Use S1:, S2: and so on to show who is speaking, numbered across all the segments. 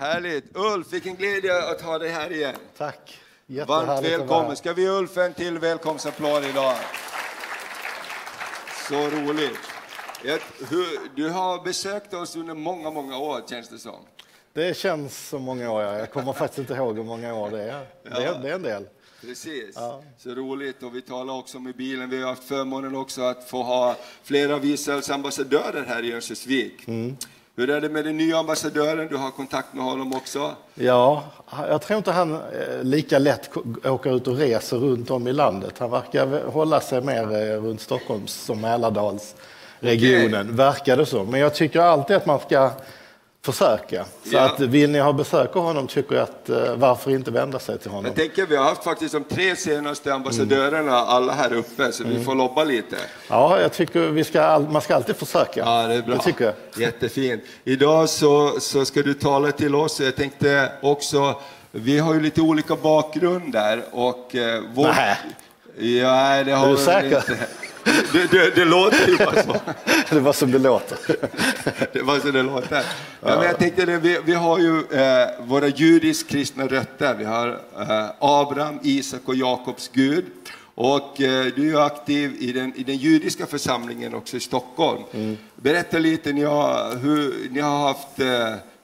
S1: Härligt. Ulf, vilken glädje att ha dig här igen.
S2: Tack.
S1: Varmt välkommen. Ska vi ge Ulf en till välkomstapplåd idag? Så roligt. Du har besökt oss under många, många år känns det som.
S2: Det känns som många år. ja. Jag kommer faktiskt inte ihåg hur många år det är. Det är, det är en del.
S1: Precis.
S2: Ja.
S1: Så roligt. Och vi talar också om i bilen. Vi har haft förmånen också att få ha flera av Israels ambassadörer här i Örnsköldsvik.
S2: Mm.
S1: Hur är det med den nya ambassadören? Du har kontakt med honom också?
S2: Ja, jag tror inte han eh, lika lätt åker ut och reser runt om i landet. Han verkar hålla sig mer eh, runt Stockholms som Mälardalsregionen, verkar det så. Men jag tycker alltid att man ska försöka. Så
S1: Ja.
S2: att vill ni ha besök av honom tycker jag att eh, varför inte vända sig till honom?
S1: Jag tänker vi har haft faktiskt de tre senaste ambassadörerna alla här uppe, så
S2: Mm.
S1: vi får lobba lite.
S2: Ja, jag tycker vi ska, man ska alltid försöka.
S1: Ja, det är bra.
S2: Det tycker jag.
S1: Jättefint. Idag så, så ska du tala till oss. Jag tänkte också, vi har ju lite olika bakgrund där och eh, vår... Ja, det har
S2: Är du säker?
S1: inte. Det, det, det låter ju bara så.
S2: Det var som det låter.
S1: Det var så det låter. Ja, men jag tänkte det, vi, vi har ju eh, våra judisk-kristna rötter. Vi har eh, Abraham, Isak och Jakobs Gud. Och eh, du är aktiv i den, i den judiska församlingen också i Stockholm. Berätta lite, ni har, hur, ni har haft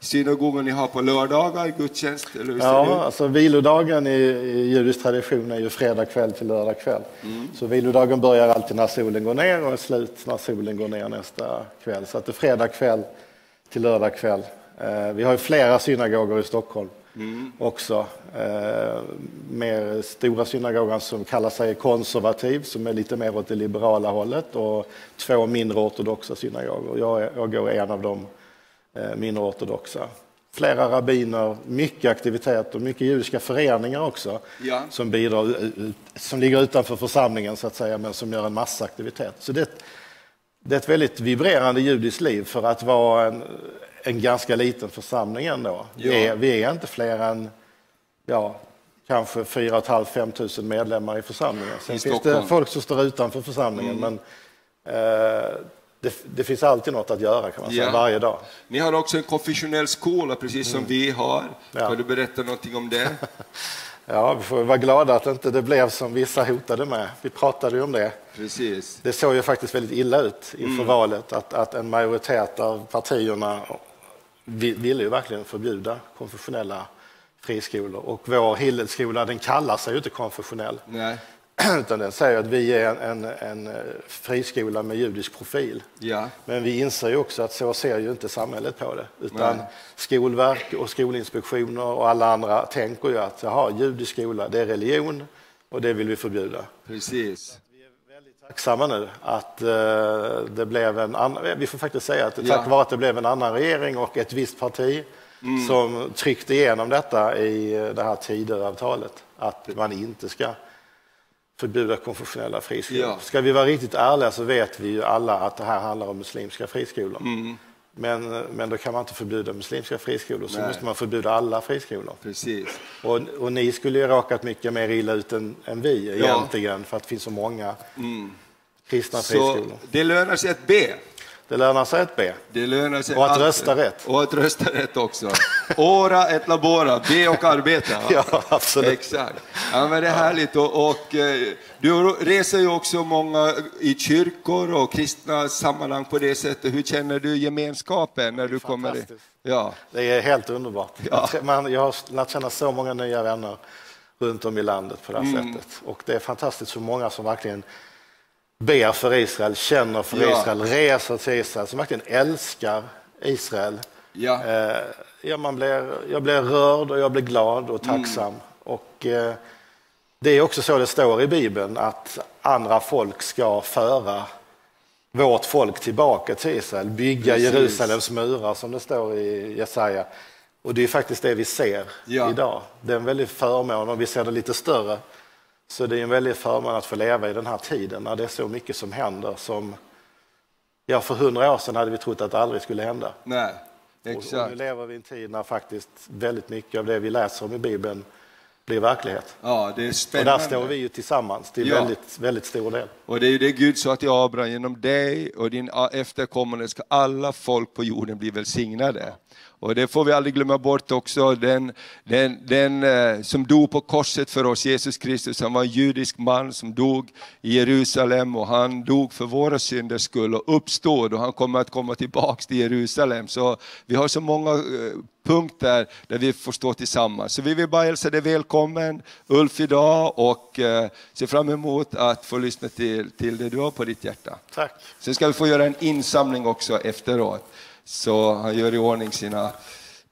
S1: synagogor ni har på lördagar, gudstjänst, eller hur
S2: Ja, alltså vilodagen i, i judisk tradition är ju fredag kväll till lördag kväll. Så vilodagen börjar alltid när solen går ner och är slut när solen går ner nästa kväll. Så att det är fredag kväll till lördag kväll. Eh, vi har ju flera synagogor i Stockholm också. Eh, mer stora synagogan som kallar sig konservativ, som är lite mer åt det liberala hållet och två mindre ortodoxa synagogor. Jag, jag går en av dem mindre ortodoxa. Flera rabbiner, mycket aktivitet och mycket judiska föreningar också
S1: Ja.
S2: som bidrar, som ligger utanför församlingen så att säga, men som gör en massa aktivitet. Så det, det är ett väldigt vibrerande judiskt liv för att vara en, en ganska liten församling ändå. Vi,
S1: Ja.
S2: är, vi är inte fler än ja, kanske 4 500 tusen medlemmar i församlingen. Sen
S1: I
S2: finns det
S1: Stockholm.
S2: folk som står utanför församlingen, men eh, det, det finns alltid något att göra kan man säga,
S1: Ja.
S2: varje dag.
S1: Ni har också en konfessionell skola, precis som vi har.
S2: Mm. Ja.
S1: Kan du berätta någonting om det?
S2: Ja, vi får vara glada att inte det blev som vissa hotade med. Vi pratade ju om det.
S1: Precis.
S2: Det såg ju faktiskt väldigt illa ut inför
S1: Mm.
S2: valet att, att en majoritet av partierna vi- ville ju verkligen förbjuda konfessionella friskolor. Och vår Hillelskola den kallar sig ju inte konfessionell
S1: Nej.
S2: utan den säger att vi är en, en, en eh, friskola med judisk profil.
S1: Ja.
S2: Men vi inser ju också att så ser ju inte samhället på det. Utan
S1: Nej.
S2: Skolverk och skolinspektioner och alla andra tänker ju att jaha, judisk skola, det är religion och det vill vi förbjuda.
S1: Precis.
S2: Tacksamma nu att eh, det blev en annan, vi får faktiskt säga att det
S1: Ja.
S2: tack vare att det blev en annan regering och ett visst parti
S1: Mm.
S2: som tryckte igenom detta i eh, det här Tidöavtalet, att man inte ska förbjuda konfessionella friskolor.
S1: Ja.
S2: Ska vi vara riktigt ärliga så vet vi ju alla att det här handlar om muslimska friskolor.
S1: Mm.
S2: Men, men då kan man inte förbjuda muslimska friskolor, så
S1: Nej.
S2: måste man förbjuda alla friskolor.
S1: Precis.
S2: Och, och ni skulle ju råkat mycket mer illa ut än, än vi
S1: Ja.
S2: egentligen, för att det finns så många kristna
S1: Så
S2: friskolor.
S1: det lönar sig att be.
S2: Det lönar sig att be.
S1: Det lönar sig
S2: Och att
S1: alltid.
S2: rösta rätt.
S1: Och att rösta rätt också. Ora et labora, be och arbeta.
S2: Ja, absolut.
S1: Exakt. Ja, men det är härligt. Och, och, eh, du reser ju också många i kyrkor och kristna sammanhang på det sättet. Hur känner du gemenskapen när du kommer?
S2: fantastiskt.
S1: Ja,
S2: Det är helt underbart.
S1: Ja.
S2: Man, jag har lärt känna så många nya vänner runt om i landet på det här
S1: Mm.
S2: sättet. Och det är fantastiskt så många som verkligen ber för Israel, känner för
S1: Ja.
S2: Israel, reser till Israel, som verkligen älskar Israel.
S1: ja.
S2: Eh, ja, man blir, jag blir rörd och jag blir glad och
S1: Mm.
S2: tacksam. Och, eh, det är också så det står i Bibeln att andra folk ska föra vårt folk tillbaka till Israel, bygga
S1: Precis.
S2: Jerusalems murar som det står i Jesaja. Och det är faktiskt det vi ser
S1: Ja.
S2: idag. Det är en väldig förmån och vi ser det lite större. Så det är en väldig förmån att få leva i den här tiden när det är så mycket som händer som ja, för hundra år sedan hade vi trott att det aldrig skulle hända.
S1: Nej,
S2: Och, och nu
S1: exakt.
S2: lever vi i en tid när faktiskt väldigt mycket av det vi läser om i Bibeln blir verklighet.
S1: Ja, det är
S2: Och
S1: spännande.
S2: där står vi ju tillsammans till
S1: Ja.
S2: väldigt, väldigt stor del.
S1: Och det är ju det Gud sa till Abraham, genom dig och din efterkommande ska alla folk på jorden bli välsignade. Och det får vi aldrig glömma bort också, den, den, den eh, som dog på korset för oss, Jesus Kristus, han var en judisk man som dog i Jerusalem och han dog för våra synders skull och uppstod och han kommer att komma tillbaks till Jerusalem. Så vi har så många eh, punkter där vi får stå tillsammans. Så vi vill bara hälsa dig välkommen Ulf idag och eh, se fram emot att få lyssna till, till det du har på ditt hjärta.
S2: Tack.
S1: Sen ska vi få göra en insamling också efteråt. Så han gör i ordning sina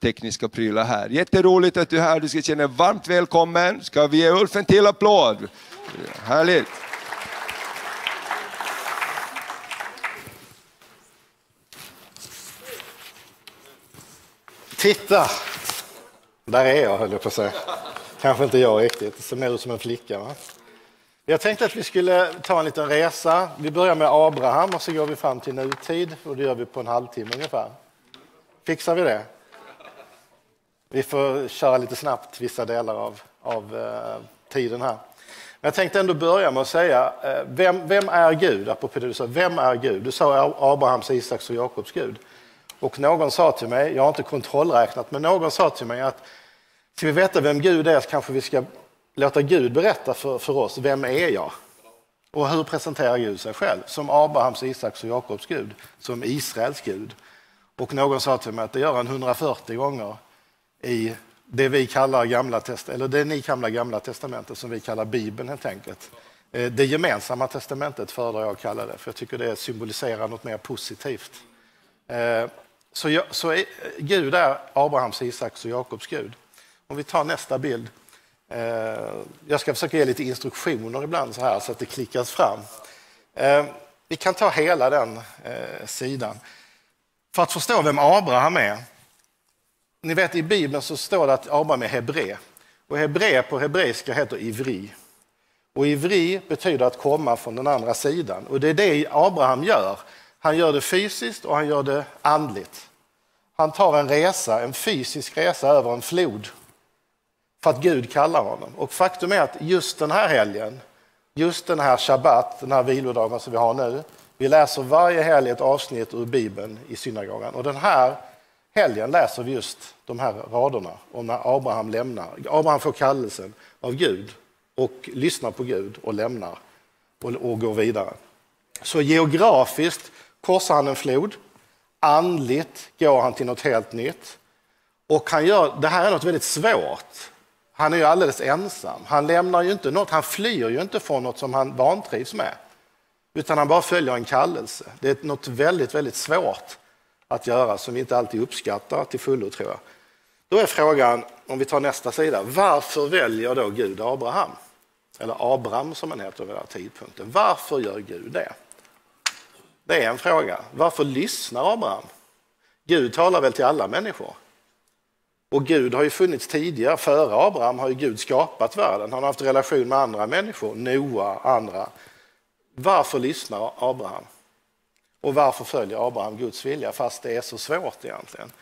S1: tekniska prylar här. Jätteroligt att du är här, du ska känna dig varmt välkommen. Ska vi ge Ulf en till applåd? Härligt!
S2: Titta! Där är jag, höll jag på att säga. Kanske inte jag riktigt, det ser mer ut som en flicka. Va? Jag tänkte att vi skulle ta en liten resa. Vi börjar med Abraham och så går vi fram till nutid och det gör vi på en halvtimme ungefär. Fixar vi det? Vi får köra lite snabbt vissa delar av, av eh, tiden här. Men jag tänkte ändå börja med att säga, eh, vem, vem är Gud? Apropå det du sa, vem är Gud? Du sa Abrahams, Isaks och Jakobs Gud. Och någon sa till mig, jag har inte kontrollräknat, men någon sa till mig att ska vi veta vem Gud är så kanske vi ska låta Gud berätta för, för oss, vem är jag? Och hur presenterar Gud sig själv? Som Abrahams, Isaks och Jakobs Gud, som Israels Gud. Och någon sa till mig att det gör han 140 gånger i det vi kallar gamla eller det ni kallar gamla testamentet, som vi kallar Bibeln helt enkelt. Eh, det gemensamma testamentet föredrar jag att kalla det, för jag tycker det symboliserar något mer positivt. Eh, så, så Gud är Abrahams, Isaks och Jakobs Gud. Om vi tar nästa bild. Eh, jag ska försöka ge lite instruktioner ibland så här så att det klickas fram. Eh, vi kan ta hela den eh, sidan. För att förstå vem Abraham är. Ni vet i Bibeln så står det att Abraham är Hebre. Och hebre på hebreiska heter ivri. Och ivri betyder att komma från den andra sidan. Och det är det Abraham gör. Han gör det fysiskt och han gör det andligt. Han tar en resa, en fysisk resa över en flod för att Gud kallar honom. Och faktum är att just den här helgen, just den här shabbat, den här vilodagen som vi har nu, vi läser varje helg ett avsnitt ur Bibeln i synagogan. Och den här helgen läser vi just de här raderna om när Abraham lämnar. Abraham får kallelsen av Gud och lyssnar på Gud och lämnar och, och går vidare. Så geografiskt korsar han en flod. Andligt går han till något helt nytt. Och han gör, det här är något väldigt svårt. Han är ju alldeles ensam. Han lämnar ju inte något, han flyr ju inte från något som han vantrivs med. Utan han bara följer en kallelse. Det är något väldigt, väldigt svårt att göra som vi inte alltid uppskattar till fullo tror jag. Då är frågan, om vi tar nästa sida, varför väljer då Gud Abraham? Eller Abraham som han heter vid den här tidpunkten. Varför gör Gud det? Det är en fråga. Varför lyssnar Abraham? Gud talar väl till alla människor? Och Gud har ju funnits tidigare. Före Abraham har ju Gud skapat världen. Han har haft relation med andra människor, Noa, andra. Varför lyssnar Abraham? Och varför följer Abraham Guds vilja fast det är så svårt egentligen?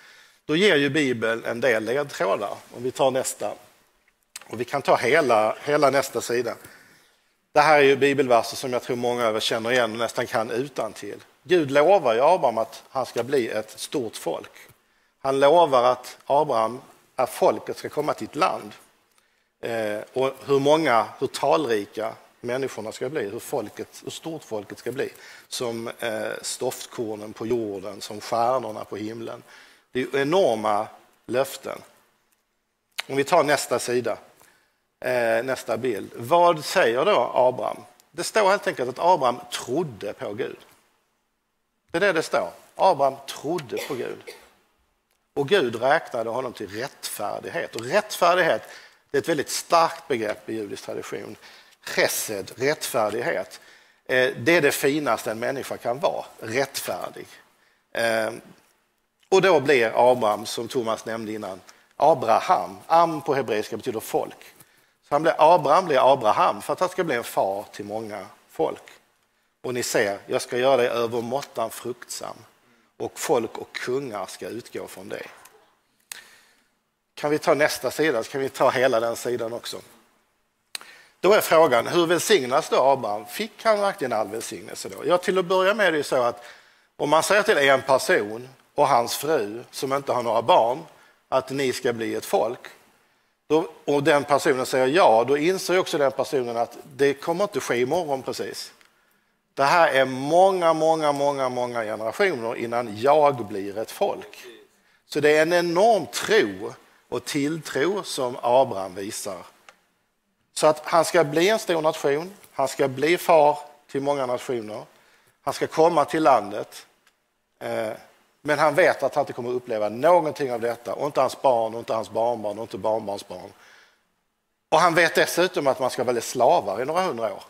S2: Då ger ju Bibeln en del ledtrådar. Om vi tar nästa. Och vi kan ta hela, hela nästa sida. Det här är ju bibelverser som jag tror många av er känner igen och nästan kan utan till. Gud lovar ju Abraham att han ska bli ett stort folk. Han lovar att Abraham, att folket ska komma till ett land. Eh, och hur många, hur talrika människorna ska bli, hur, folket, hur stort folket ska bli. Som eh, stoftkornen på jorden, som stjärnorna på himlen. Det är enorma löften. Om vi tar nästa sida, eh, nästa bild. Vad säger då Abraham? Det står helt enkelt att Abraham trodde på Gud. Det är det det står. Abraham trodde på Gud. Och Gud räknade honom till rättfärdighet. Och rättfärdighet det är ett väldigt starkt begrepp i judisk tradition. Chesed, rättfärdighet. Eh, det är det finaste en människa kan vara, rättfärdig. Eh, och då blir Abraham, som Thomas nämnde innan, Abraham. Am på hebreiska betyder folk. Så han blir, Abraham blir Abraham för att han ska bli en far till många folk. Och ni ser, jag ska göra dig övermåttan fruktsam och folk och kungar ska utgå från det. Kan vi ta nästa sida, så kan vi ta hela den sidan också. Då är frågan, hur välsignas då Abraham? Fick han verkligen all välsignelse då? Ja, till att börja med är det så att om man säger till en person och hans fru som inte har några barn att ni ska bli ett folk då, och den personen säger ja, då inser också den personen att det kommer inte ske imorgon precis. Det här är många, många, många, många generationer innan jag blir ett folk. Så det är en enorm tro och tilltro som Abraham visar. Så att han ska bli en stor nation, han ska bli far till många nationer, han ska komma till landet. Eh, men han vet att han inte kommer uppleva någonting av detta, och inte hans barn, och inte hans barnbarn och inte barnbarnsbarn. Och han vet dessutom att man ska vara slavar i några hundra år.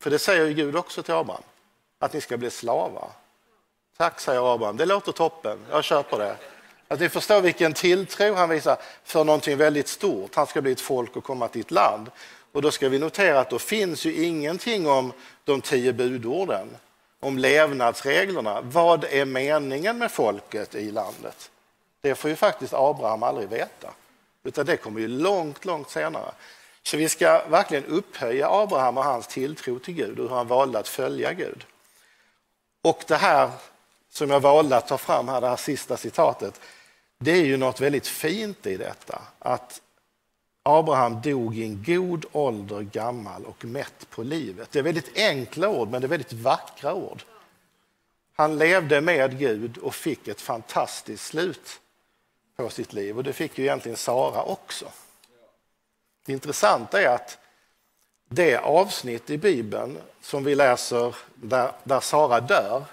S2: För det säger ju Gud också till Abraham, att ni ska bli slavar. Tack, säger Abraham. Det låter toppen. Jag köper det. Att ni förstår vilken tilltro han visar för någonting väldigt stort. Han ska bli ett folk och komma till ett land. Och då ska vi notera att då finns ju ingenting om de tio budorden, om levnadsreglerna. Vad är meningen med folket i landet? Det får ju faktiskt Abraham aldrig veta, utan det kommer ju långt, långt senare. Så vi ska verkligen upphöja Abraham och hans tilltro till Gud och hur han valde att följa Gud. Och det här som jag valde att ta fram här, det här sista citatet, det är ju något väldigt fint i detta. Att Abraham dog i en god ålder, gammal och mätt på livet. Det är väldigt enkla ord, men det är väldigt vackra ord. Han levde med Gud och fick ett fantastiskt slut på sitt liv. Och det fick ju egentligen Sara också. Det intressanta är att det avsnitt i Bibeln som vi läser där, där Sara dör,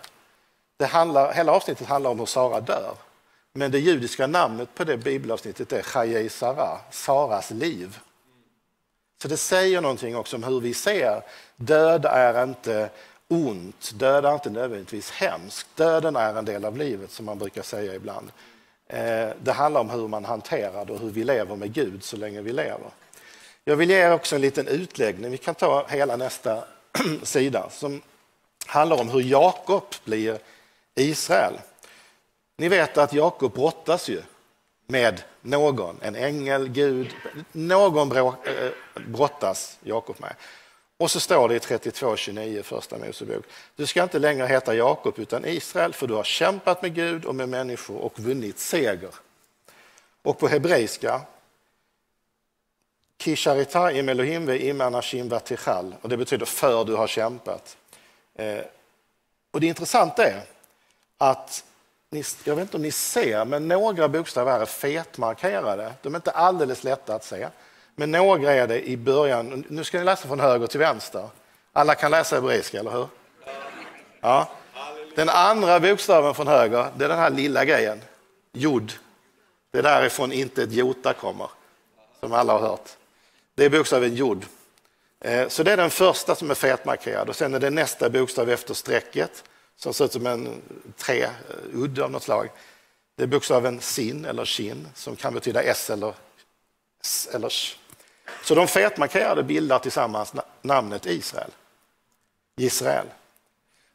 S2: det handlar, hela avsnittet handlar om hur Sara dör. Men det judiska namnet på det bibelavsnittet är Chayei Sara, Saras liv. Så det säger någonting också om hur vi ser. Död är inte ont, död är inte nödvändigtvis hemskt. Döden är en del av livet som man brukar säga ibland. Eh, det handlar om hur man hanterar det och hur vi lever med Gud så länge vi lever. Jag vill ge er också en liten utläggning, vi kan ta hela nästa sida, som handlar om hur Jakob blir Israel. Ni vet att Jakob brottas ju med någon, en ängel, Gud, någon eh, brottas Jakob med. Och så står det i 32.29 första Mosebok, du ska inte längre heta Jakob utan Israel för du har kämpat med Gud och med människor och vunnit seger. Och på hebreiska, Kisharita im Elohim ve im anashim vatichal, och det betyder för du har kämpat. Eh, och det intressanta är att ni, jag vet inte om ni ser, men några bokstäver här är fetmarkerade. De är inte alldeles lätta att se. Men några är det i början. Nu ska ni läsa från höger till vänster. Alla kan läsa hebreiska, eller hur? Ja. Den andra bokstaven från höger, det är den här lilla grejen. Jod. Det är därifrån inte ett jota kommer, som alla har hört. Det är bokstaven jod. Eh, så det är den första som är fetmarkerad och sen är det nästa bokstav efter strecket som ser ut som en träudd eh, av något slag. Det är bokstaven sin eller kin som kan betyda s eller s eller sh. Så de fetmarkerade bildar tillsammans namnet Israel. Israel.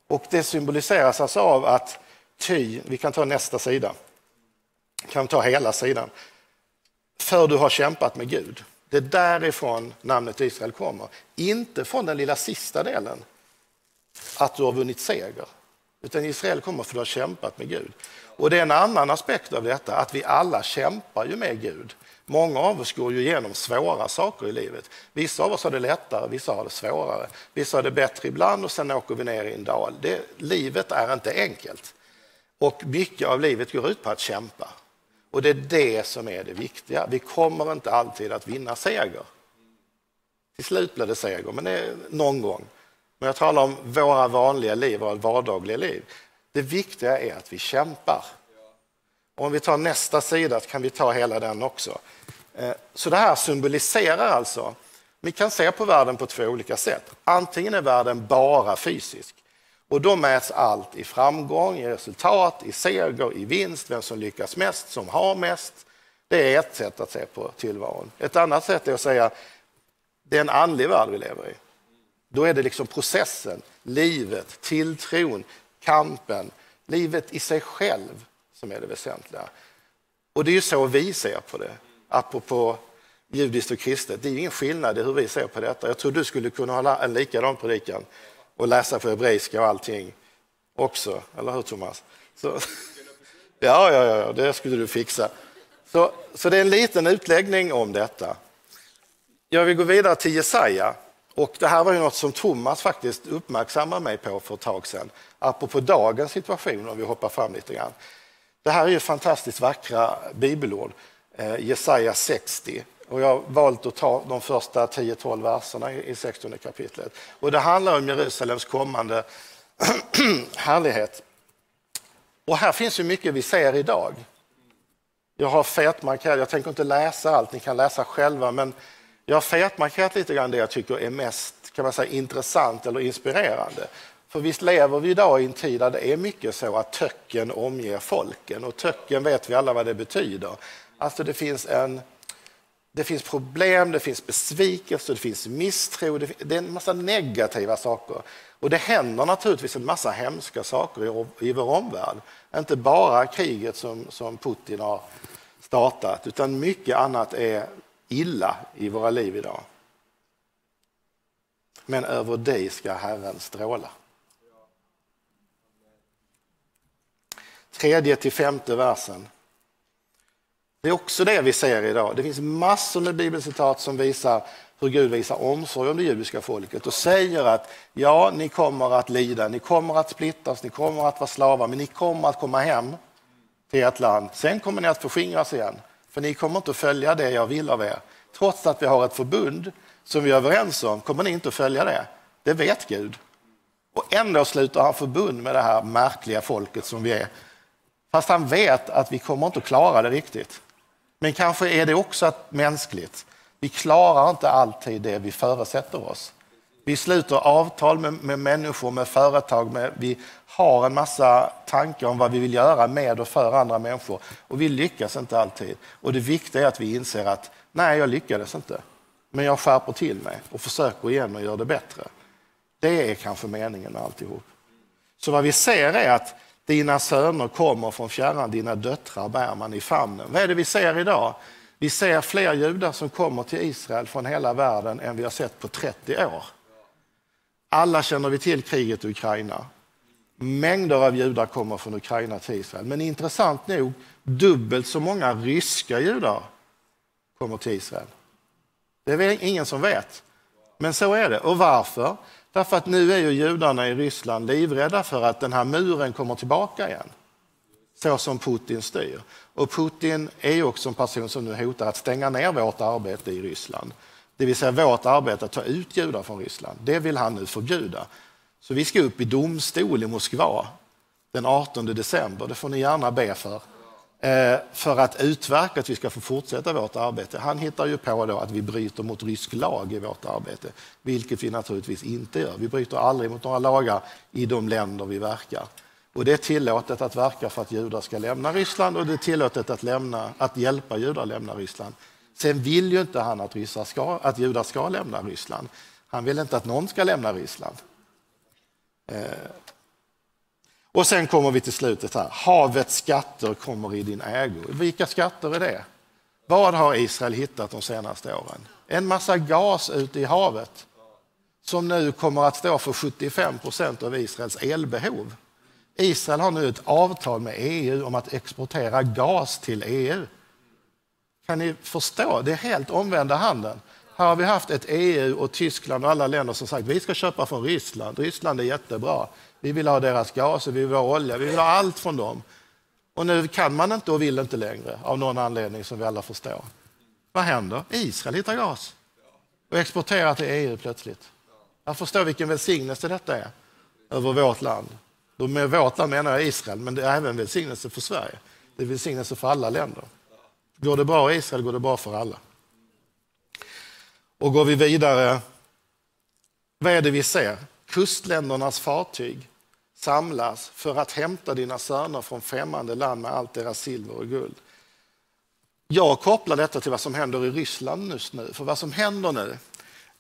S2: Och det symboliseras alltså av att ty, vi kan ta nästa sida, vi kan ta hela sidan, för du har kämpat med Gud. Det är därifrån namnet Israel kommer, inte från den lilla sista delen, att du har vunnit seger. Utan Israel kommer för att du har kämpat med Gud. Och det är en annan aspekt av detta, att vi alla kämpar ju med Gud. Många av oss går ju igenom svåra saker i livet. Vissa av oss har det lättare, vissa har det svårare. Vissa har det bättre ibland och sen åker vi ner i en dal. Det, livet är inte enkelt. Och mycket av livet går ut på att kämpa. Och det är det som är det viktiga. Vi kommer inte alltid att vinna seger. Till slut blir det seger, men det är någon gång. Men jag talar om våra vanliga liv, våra vardagliga liv. Det viktiga är att vi kämpar. Och om vi tar nästa sida kan vi ta hela den också. Eh, så det här symboliserar alltså, vi kan se på världen på två olika sätt. Antingen är världen bara fysisk och då mäts allt i framgång, i resultat, i seger, i vinst, vem som lyckas mest, som har mest. Det är ett sätt att se på tillvaron. Ett annat sätt är att säga det är en andlig värld vi lever i. Då är det liksom processen, livet, tilltron, kampen, livet i sig själv som är det väsentliga. Och det är ju så vi ser på det, apropå judiskt och kristet. Det är ingen skillnad i hur vi ser på detta. Jag tror du skulle kunna ha en likadan predikan och läsa på hebreiska och allting också, eller hur Thomas? Så, Ja, ja, ja, det skulle du fixa. Så, så det är en liten utläggning om detta. Jag vill gå vidare till Jesaja. Och det här var ju något som Thomas faktiskt uppmärksammade mig på för ett tag sedan. Apropå dagens situation, om vi hoppar fram lite grann. Det här är ju fantastiskt vackra bibelord. Eh, Jesaja 60. Och jag har valt att ta de första 10-12 verserna i 16 kapitlet. Och det handlar om Jerusalems kommande härlighet. Och här finns ju mycket vi ser idag. Jag har fetmarkerat, jag tänker inte läsa allt, ni kan läsa själva, men jag har fetmarkerat lite grann det jag tycker är mest kan man säga, intressant eller inspirerande. För visst lever vi idag i en tid där det är mycket så att töcken omger folken och töcken vet vi alla vad det betyder. Alltså det finns en det finns problem, det finns besvikelse, det finns misstro, det är en massa negativa saker. Och det händer naturligtvis en massa hemska saker i, vår omvärld. Inte bara kriget som, som Putin har startat, utan mycket annat är illa i våra liv idag. Men över dig ska Herren stråla. Tredje till femte versen. Det är också det vi ser idag. Det finns massor med bibelcitat som visar hur Gud visar omsorg om det judiska folket och säger att ja, ni kommer att lida, ni kommer att splittras, ni kommer att vara slavar, men ni kommer att komma hem till ert land. Sen kommer ni att förskingras igen, för ni kommer inte att följa det jag vill av er. Trots att vi har ett förbund som vi är överens om kommer ni inte att följa det. Det vet Gud. Och ändå slutar han förbund med det här märkliga folket som vi är. Fast han vet att vi kommer inte att klara det riktigt. Men kanske är det också mänskligt. Vi klarar inte alltid det vi förutsätter oss. Vi sluter avtal med, med människor, med företag, med, vi har en massa tankar om vad vi vill göra med och för andra människor och vi lyckas inte alltid. Och det viktiga är att vi inser att nej, jag lyckades inte. Men jag skärper till mig och försöker igen och gör det bättre. Det är kanske meningen med alltihop. Så vad vi ser är att dina söner kommer från fjärran, dina döttrar bär man i famnen. Vad är det vi ser idag? Vi ser fler judar som kommer till Israel från hela världen än vi har sett på 30 år. Alla känner vi till kriget i Ukraina. Mängder av judar kommer från Ukraina till Israel. Men intressant nog, dubbelt så många ryska judar kommer till Israel. Det är ingen som vet. Men så är det. Och varför? Därför att nu är ju judarna i Ryssland livrädda för att den här muren kommer tillbaka igen. Så som Putin styr. Och Putin är ju också en person som nu hotar att stänga ner vårt arbete i Ryssland. Det vill säga vårt arbete att ta ut judar från Ryssland. Det vill han nu förbjuda. Så vi ska upp i domstol i Moskva den 18 december. Det får ni gärna be för. Eh, för att utverka att vi ska få fortsätta vårt arbete. Han hittar ju på då att vi bryter mot rysk lag i vårt arbete, vilket vi naturligtvis inte gör. Vi bryter aldrig mot några lagar i de länder vi verkar. Och det är tillåtet att verka för att judar ska lämna Ryssland och det är tillåtet att, lämna, att hjälpa judar att lämna Ryssland. Sen vill ju inte han att, ska, att judar ska lämna Ryssland. Han vill inte att någon ska lämna Ryssland. Eh, och sen kommer vi till slutet här. Havets skatter kommer i din ägo. Vilka skatter är det? Vad har Israel hittat de senaste åren? En massa gas ute i havet som nu kommer att stå för 75 procent av Israels elbehov. Israel har nu ett avtal med EU om att exportera gas till EU. Kan ni förstå? Det är helt omvända handeln. Här har vi haft ett EU och Tyskland och alla länder som sagt vi ska köpa från Ryssland. Ryssland är jättebra. Vi vill ha deras gas, vi vill ha olja, vi vill ha allt från dem. Och nu kan man inte och vill inte längre av någon anledning som vi alla förstår. Vad händer? Israel hittar gas och exporterar till EU plötsligt. Jag förstår vilken välsignelse detta är över vårt land. Då med vårt land menar jag Israel, men det är även välsignelse för Sverige. Det är välsignelse för alla länder. Går det bra i Israel går det bra för alla. Och går vi vidare, vad är det vi ser? Kustländernas fartyg samlas för att hämta dina söner från främmande land med allt deras silver och guld. Jag kopplar detta till vad som händer i Ryssland just nu. För vad som händer nu,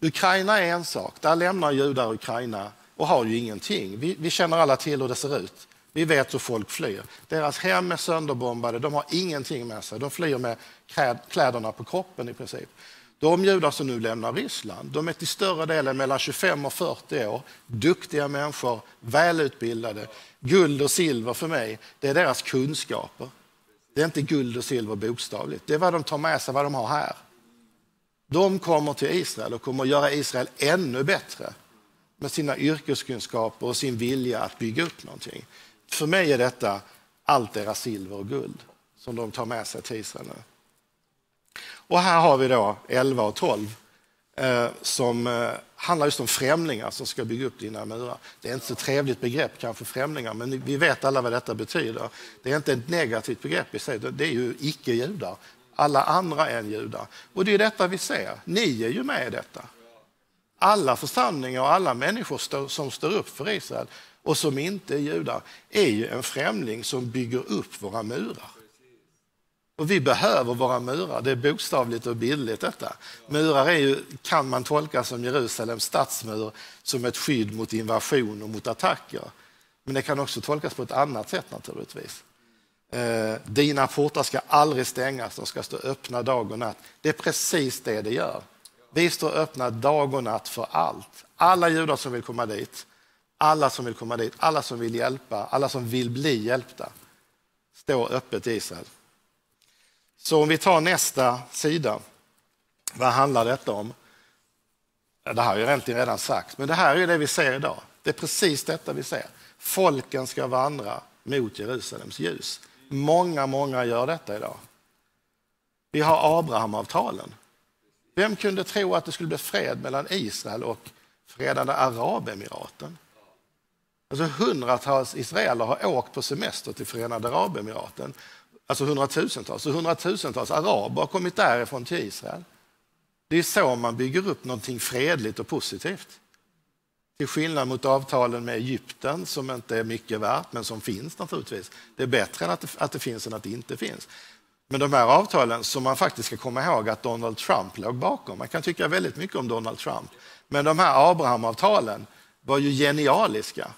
S2: Ukraina är en sak, där lämnar judar Ukraina och har ju ingenting. Vi, vi känner alla till hur det ser ut. Vi vet hur folk flyr. Deras hem är sönderbombade, de har ingenting med sig. De flyr med kläderna på kroppen i princip. De judar som nu lämnar Ryssland, de är till större delen mellan 25 och 40 år, duktiga människor, välutbildade. Guld och silver för mig, det är deras kunskaper. Det är inte guld och silver bokstavligt. Det är vad de tar med sig, vad de har här. De kommer till Israel och kommer att göra Israel ännu bättre med sina yrkeskunskaper och sin vilja att bygga upp någonting. För mig är detta allt deras silver och guld som de tar med sig till Israel nu. Och här har vi då 11 och 12 eh, som eh, handlar just om främlingar som ska bygga upp dina murar. Det är inte så trevligt begrepp kanske främlingar, men vi vet alla vad detta betyder. Det är inte ett negativt begrepp i sig, det är ju icke-judar. Alla andra än judar. Och det är detta vi ser. Ni är ju med i detta. Alla församlingar och alla människor som står upp för Israel och som inte är judar är ju en främling som bygger upp våra murar. Och vi behöver våra murar, det är bokstavligt och bildligt detta. Murar är ju, kan man tolka som Jerusalems stadsmur som ett skydd mot invasion och mot attacker. Men det kan också tolkas på ett annat sätt naturligtvis. Eh, dina portar ska aldrig stängas, de ska stå öppna dag och natt. Det är precis det det gör. Vi står öppna dag och natt för allt. Alla judar som vill komma dit, alla som vill komma dit, alla som vill hjälpa, alla som vill bli hjälpta står öppet i Israel. Så om vi tar nästa sida, vad handlar detta om? Det här har jag egentligen redan sagt, men det här är det vi ser idag. Det är precis detta vi ser. Folken ska vandra mot Jerusalems ljus. Många, många gör detta idag. Vi har Abrahamavtalen. Vem kunde tro att det skulle bli fred mellan Israel och Förenade Arabemiraten? Alltså hundratals israeler har åkt på semester till Förenade Arabemiraten. Alltså hundratusentals. Och hundratusentals araber har kommit därifrån till Israel. Det är så man bygger upp någonting fredligt och positivt. Till skillnad mot avtalen med Egypten som inte är mycket värt, men som finns naturligtvis. Det är bättre att det, att det finns än att det inte finns. Men de här avtalen som man faktiskt ska komma ihåg att Donald Trump låg bakom. Man kan tycka väldigt mycket om Donald Trump. Men de här Abrahamavtalen var ju genialiska.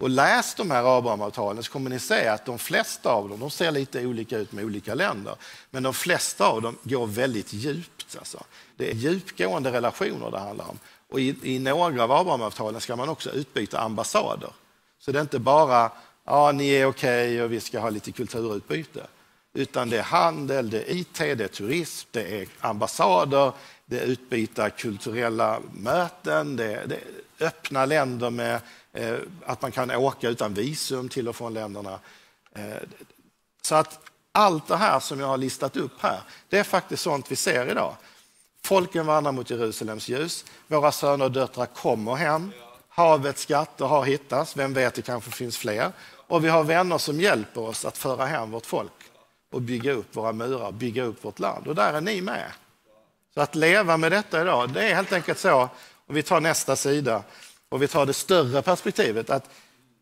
S2: Och läs de här Abrahamavtalen så kommer ni se att de flesta av dem, de ser lite olika ut med olika länder, men de flesta av dem går väldigt djupt. Alltså. Det är djupgående relationer det handlar om. Och i, i några av Abrahamavtalen ska man också utbyta ambassader. Så det är inte bara ja, ni är okej okay och vi ska ha lite kulturutbyte. Utan det är handel, det är IT, det är turism, det är ambassader, det är utbyta kulturella möten, det är, det är öppna länder med Eh, att man kan åka utan visum till och från länderna. Eh, så att allt det här som jag har listat upp här, det är faktiskt sånt vi ser idag. Folken vandrar mot Jerusalems ljus. Våra söner och döttrar kommer hem. Havets skatter har hittats. Vem vet, det kanske finns fler. Och vi har vänner som hjälper oss att föra hem vårt folk och bygga upp våra murar, bygga upp vårt land. Och där är ni med. Så att leva med detta idag, det är helt enkelt så, om vi tar nästa sida och vi tar det större perspektivet, att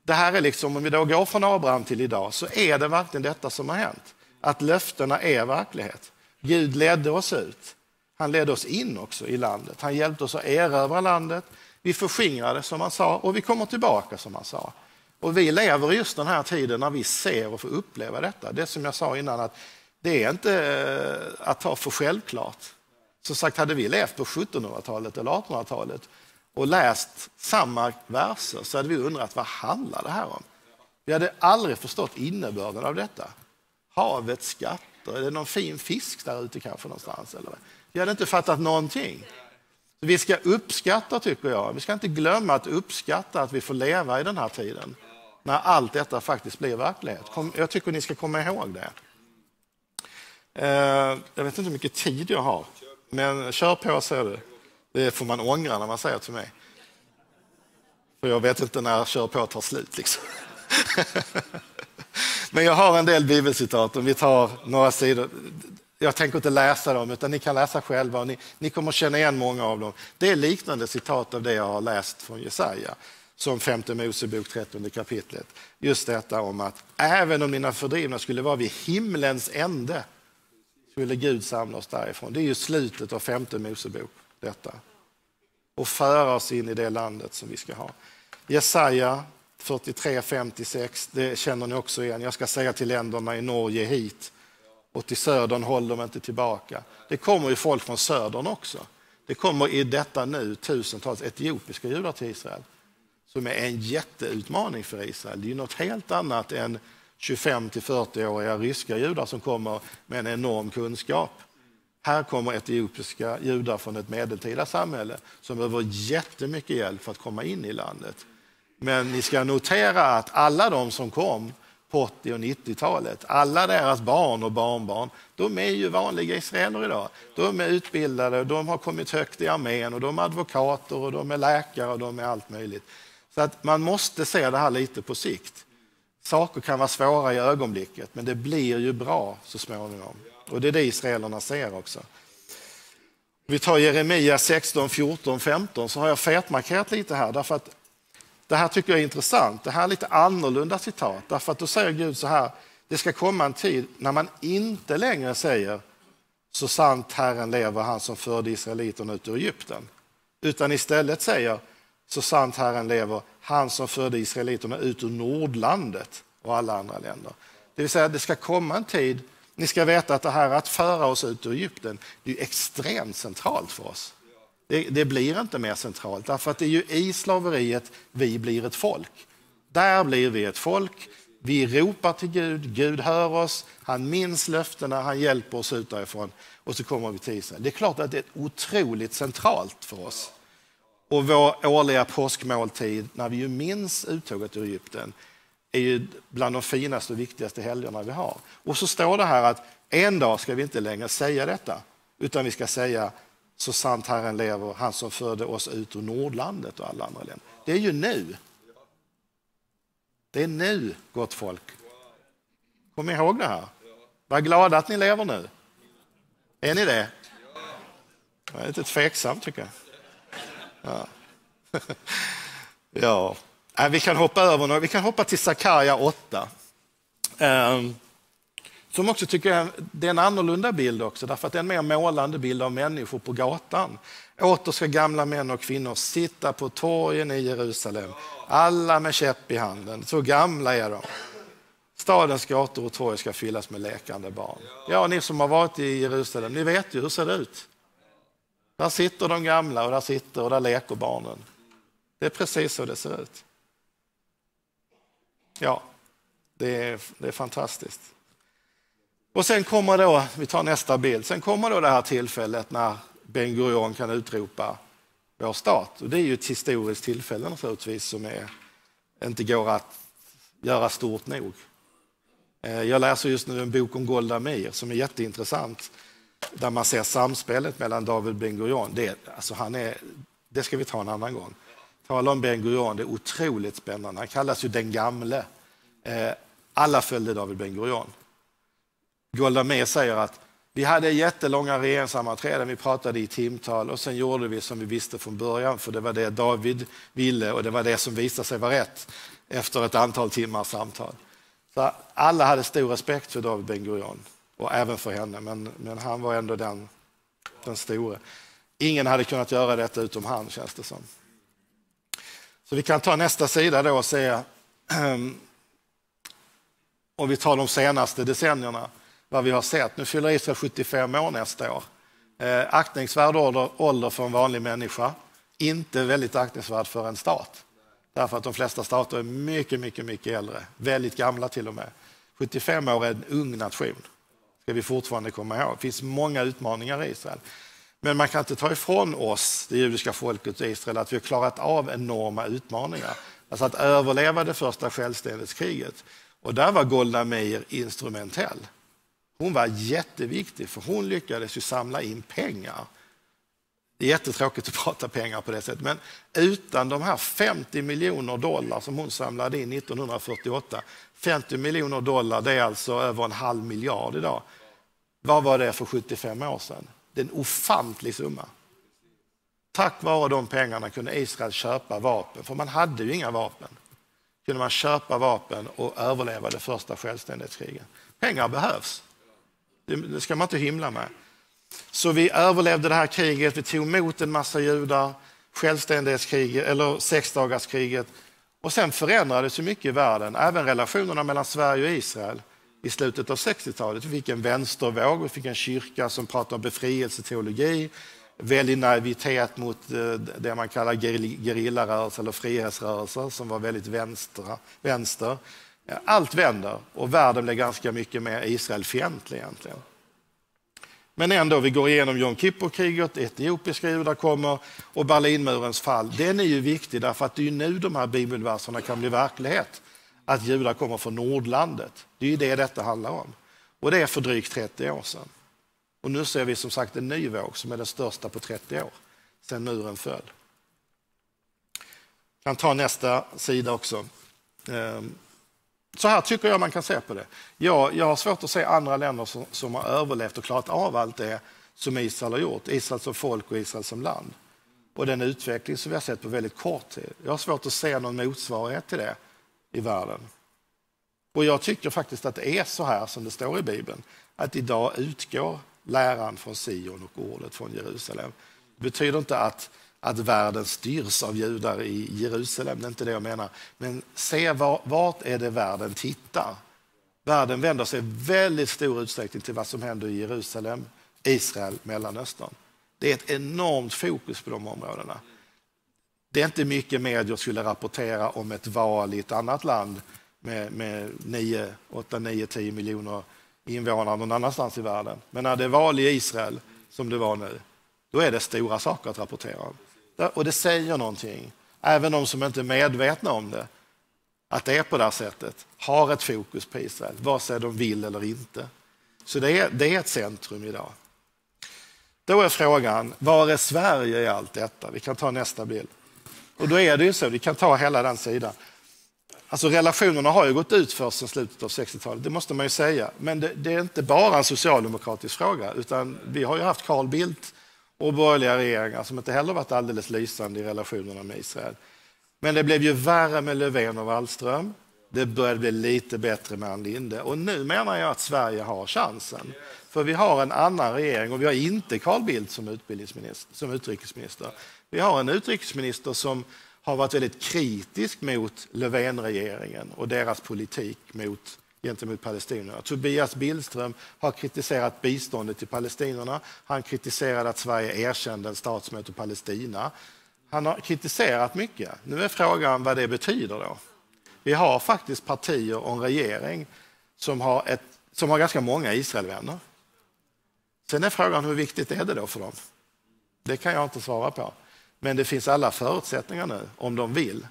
S2: det här är liksom, om vi då går från Abraham till idag, så är det verkligen detta som har hänt. Att löftena är verklighet. Gud ledde oss ut. Han ledde oss in också i landet. Han hjälpte oss att erövra landet. Vi förskingrade som han sa och vi kommer tillbaka som han sa. Och vi lever just den här tiden när vi ser och får uppleva detta. Det som jag sa innan, att det är inte eh, att ta för självklart. Som sagt, hade vi levt på 1700-talet eller 1800-talet och läst samma verser så hade vi undrat vad handlar det här om? Vi hade aldrig förstått innebörden av detta. Havets skatter, är det någon fin fisk där ute kanske någonstans? Eller? Vi hade inte fattat någonting. Vi ska uppskatta, tycker jag, vi ska inte glömma att uppskatta att vi får leva i den här tiden när allt detta faktiskt blir verklighet. Jag tycker ni ska komma ihåg det. Eh, jag vet inte hur mycket tid jag har, men kör på säger du. Det får man ångra när man säger till mig. För jag vet inte när kör på tar slut. Liksom. men jag har en del bibelcitat, om vi tar några sidor. Jag tänker inte läsa dem, utan ni kan läsa själva. Och ni, ni kommer känna igen många av dem. Det är liknande citat av det jag har läst från Jesaja som femte Mosebok 13 kapitlet. Just detta om att även om mina fördrivna skulle vara vid himlens ände skulle Gud samla oss därifrån. Det är ju slutet av femte Mosebok detta. Och föra oss in i det landet som vi ska ha. Jesaja 43, 56, det känner ni också igen. Jag ska säga till länderna i Norge hit och till södern håll dem inte tillbaka. Det kommer ju folk från södern också. Det kommer i detta nu tusentals etiopiska judar till Israel som är en jätteutmaning för Israel. Det är något helt annat än 25 till 40-åriga ryska judar som kommer med en enorm kunskap. Här kommer etiopiska judar från ett medeltida samhälle som behöver jättemycket hjälp för att komma in i landet. Men ni ska notera att alla de som kom på 80 och 90-talet, alla deras barn och barnbarn, de är ju vanliga israeler idag. De är utbildade, de har kommit högt i armén och de är advokater och de är läkare och de är allt möjligt. Så att man måste se det här lite på sikt. Saker kan vara svåra i ögonblicket, men det blir ju bra så småningom. Och det är det israelerna ser också. Vi tar Jeremia 16, 14, 15 så har jag fetmarkerat lite här därför att det här tycker jag är intressant. Det här är lite annorlunda citat därför att då säger Gud så här. Det ska komma en tid när man inte längre säger så sant Herren lever, han som förde israeliterna ut ur Egypten. Utan istället säger så sant Herren lever, han som förde israeliterna ut ur Nordlandet och alla andra länder. Det vill säga, det ska komma en tid, ni ska veta att det här att föra oss ut ur Egypten, det är extremt centralt för oss. Det, det, blir inte mer centralt, därför att det är ju i slaveriet vi blir ett folk. Där blir vi ett folk, vi ropar till Gud, Gud hör oss, han minns löftena, han hjälper oss ut därifrån och så kommer vi till Israel. Det är klart att det är otroligt centralt för oss. Och vår årliga påskmåltid, när vi ju minns uttåget ur Egypten, är ju bland de finaste och viktigaste helgerna vi har. Och så står det här att en dag ska vi inte längre säga detta, utan vi ska säga så sant Herren lever, han som förde oss ut ur Nordlandet och alla andra länder. Det är ju nu. Det är nu, gott folk. Kom ihåg det här. Var glada att ni lever nu. Är ni det? Jag är lite tveksam tycker jag. Ja. ja. Äh, vi kan hoppa över Vi kan hoppa till Sakarja 8. Ehm, som också tycker jag det är en annorlunda bild också, därför att det är en mer målande bild av människor på gatan. Åter ska gamla män och kvinnor sitta på torgen i Jerusalem, alla med käpp i handen. Så gamla är de. Stadens gator och torg ska fyllas med lekande barn. Ja, ni som har varit i Jerusalem, ni vet ju hur det ser det ut. Där sitter de gamla och där sitter och där leker barnen. Det är precis så det ser ut. Ja, det är, det är fantastiskt. Och sen kommer då, vi tar nästa bild, sen kommer då det här tillfället när Ben Gurion kan utropa vår stat. Och det är ju ett historiskt tillfälle naturligtvis som är, inte går att göra stort nog. Eh, jag läser just nu en bok om Golda Meir som är jätteintressant där man ser samspelet mellan David Ben Gurion. Det, alltså han är, det ska vi ta en annan gång. Tala om Ben Gurion, det är otroligt spännande. Han kallas ju den gamle. Eh, alla följde David Ben Gurion. Golda Meir säger att vi hade jättelånga regeringssammanträden, vi pratade i timtal och sen gjorde vi som vi visste från början, för det var det David ville och det var det som visade sig vara rätt efter ett antal timmars samtal. Så alla hade stor respekt för David Ben Gurion och även för henne, men, men han var ändå den, den store. Ingen hade kunnat göra detta utom han, känns det som. Så vi kan ta nästa sida då och se, ehm, om vi tar de senaste decennierna, vad vi har sett. Nu fyller Israel 75 år nästa år. Eh, aktningsvärd ålder för en vanlig människa, inte väldigt aktningsvärd för en stat. Därför att de flesta stater är mycket, mycket, mycket äldre, väldigt gamla till och med. 75 år är en ung nation, ska vi fortfarande komma ihåg. Det finns många utmaningar i Israel. Men man kan inte ta ifrån oss, det judiska folket och Israel, att vi har klarat av enorma utmaningar. Alltså att överleva det första självständighetskriget. Och där var Golda Meir instrumentell. Hon var jätteviktig för hon lyckades ju samla in pengar. Det är jättetråkigt att prata pengar på det sättet, men utan de här 50 miljoner dollar som hon samlade in 1948, 50 miljoner dollar det är alltså över en halv miljard idag. Vad var det för 75 år sedan? Det är en ofantlig summa. Tack vare de pengarna kunde Israel köpa vapen, för man hade ju inga vapen. Kunde man köpa vapen och överleva det första självständighetskriget. Pengar behövs. Det ska man inte hymla med. Så vi överlevde det här kriget, vi tog emot en massa judar, självständighetskriget, eller sexdagarskriget. Och sen förändrades ju mycket i världen, även relationerna mellan Sverige och Israel i slutet av 60-talet. Vi fick en vänstervåg, vi fick en kyrka som pratade om befrielseteologi, väldig naivitet mot eh, det man kallar gerillarörelser eller frihetsrörelser som var väldigt vänstra, vänster. Allt vänder och världen blir ganska mycket mer Israelfientlig egentligen. Men ändå, vi går igenom Jom Kippur-kriget, etiopiska judar kommer och Berlinmurens fall. Den är ju viktig därför att det är nu de här bibelverserna kan bli verklighet. Att judar kommer från Nordlandet. Det är ju det detta handlar om. Och det är för drygt 30 år sedan. Och nu ser vi som sagt en ny våg som är den största på 30 år sedan muren föll. Jag kan ta nästa sida också. Ehm, så här tycker jag man kan se på det. Jag, jag har svårt att se andra länder som, som har överlevt och klarat av allt det som Israel har gjort. Israel som folk och Israel som land. Och den utveckling som vi har sett på väldigt kort tid. Jag har svårt att se någon motsvarighet till det i världen. Och jag tycker faktiskt att det är så här som det står i Bibeln. Att idag utgår läran från Sion och ordet från Jerusalem. Det betyder inte att att världen styrs av judar i Jerusalem, det är inte det jag menar. Men se var, vart är det världen tittar? Världen vänder sig i väldigt stor utsträckning till vad som händer i Jerusalem, Israel, Mellanöstern. Det är ett enormt fokus på de områdena. Det är inte mycket medier skulle rapportera om ett val i ett annat land med, med 9, 8, 9, 10 miljoner invånare någon annanstans i världen. Men när det är val i Israel, som det var nu, då är det stora saker att rapportera om. Och det säger någonting. Även de som inte är medvetna om det, att det är på det här sättet, har ett fokus på Israel, vare sig de vill eller inte. Så det är, det är ett centrum idag. Då är frågan, var är Sverige i allt detta? Vi kan ta nästa bild. Och då är det ju så, vi kan ta hela den sidan. Alltså relationerna har ju gått ut för sedan slutet av 60-talet, det måste man ju säga. Men det, det, är inte bara en socialdemokratisk fråga, utan vi har ju haft Carl Bildt och borgerliga regeringar som inte heller varit alldeles lysande i relationerna med Israel. Men det blev ju värre med Löfven och Wallström. Det började bli lite bättre med Ann Linde och nu menar jag att Sverige har chansen. För vi har en annan regering och vi har inte Carl Bildt som, utbildningsminister, som utrikesminister. Vi har en utrikesminister som har varit väldigt kritisk mot Löfvenregeringen och deras politik mot gentemot palestinierna. Tobias Billström har kritiserat biståndet till palestinierna. Han kritiserade att Sverige erkände en stat som heter Palestina. Han har kritiserat mycket. Nu är frågan vad det betyder. då. Vi har faktiskt partier och en regering som har, ett, som har ganska många Israelvänner. Sen är frågan hur viktigt är det då för dem? Det kan jag inte svara på. Men det finns alla förutsättningar nu, om de vill,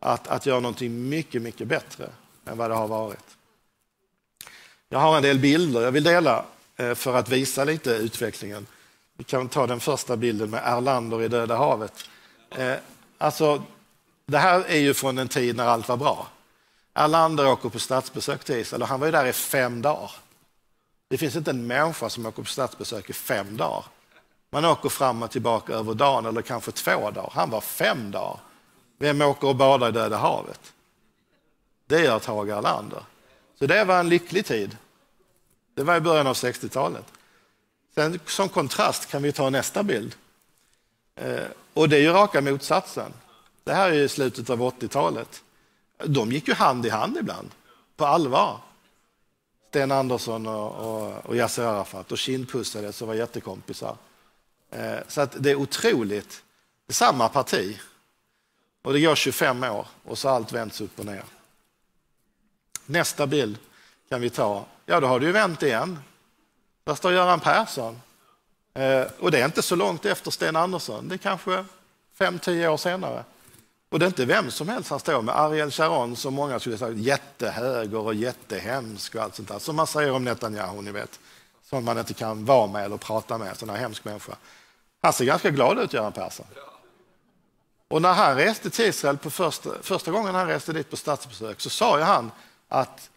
S2: att, att göra någonting mycket, mycket bättre än vad det har varit. Jag har en del bilder jag vill dela eh, för att visa lite utvecklingen. Vi kan ta den första bilden med Erlander i Döda havet. Eh, alltså, det här är ju från en tid när allt var bra. Erlander åker på statsbesök till Israel och han var ju där i fem dagar. Det finns inte en människa som åker på statsbesök i fem dagar. Man åker fram och tillbaka över dagen eller kanske två dagar. Han var fem dagar. Vem åker och badar i Döda havet? Det gör Tage Erlander. Så det var en lycklig tid. Det var i början av 60-talet. Sen som kontrast kan vi ta nästa bild. Eh, och det är ju raka motsatsen. Det här är i slutet av 80-talet. De gick ju hand i hand ibland, på allvar. Sten Andersson och, och, och Yasser Arafat och kindpussades och var jättekompisar. Eh, så att det är otroligt. Det är samma parti. Och det går 25 år och så har allt vänts upp och ner. Nästa bild kan vi ta. Ja, då har det ju vänt igen. Där står Göran Persson. Eh, och det är inte så långt efter Sten Andersson. Det är kanske fem, tio år senare. Och det är inte vem som helst han står med. Ariel Sharon, som många skulle säga jättehöger och jättehemsk och allt sånt där. Som man säger om Netanyahu, ni vet. Som man inte kan vara med eller prata med, sån här hemsk människa. Han ser ganska glad ut, Göran Persson. Och när han reste till Israel på första, första gången han reste dit på statsbesök så sa ju han att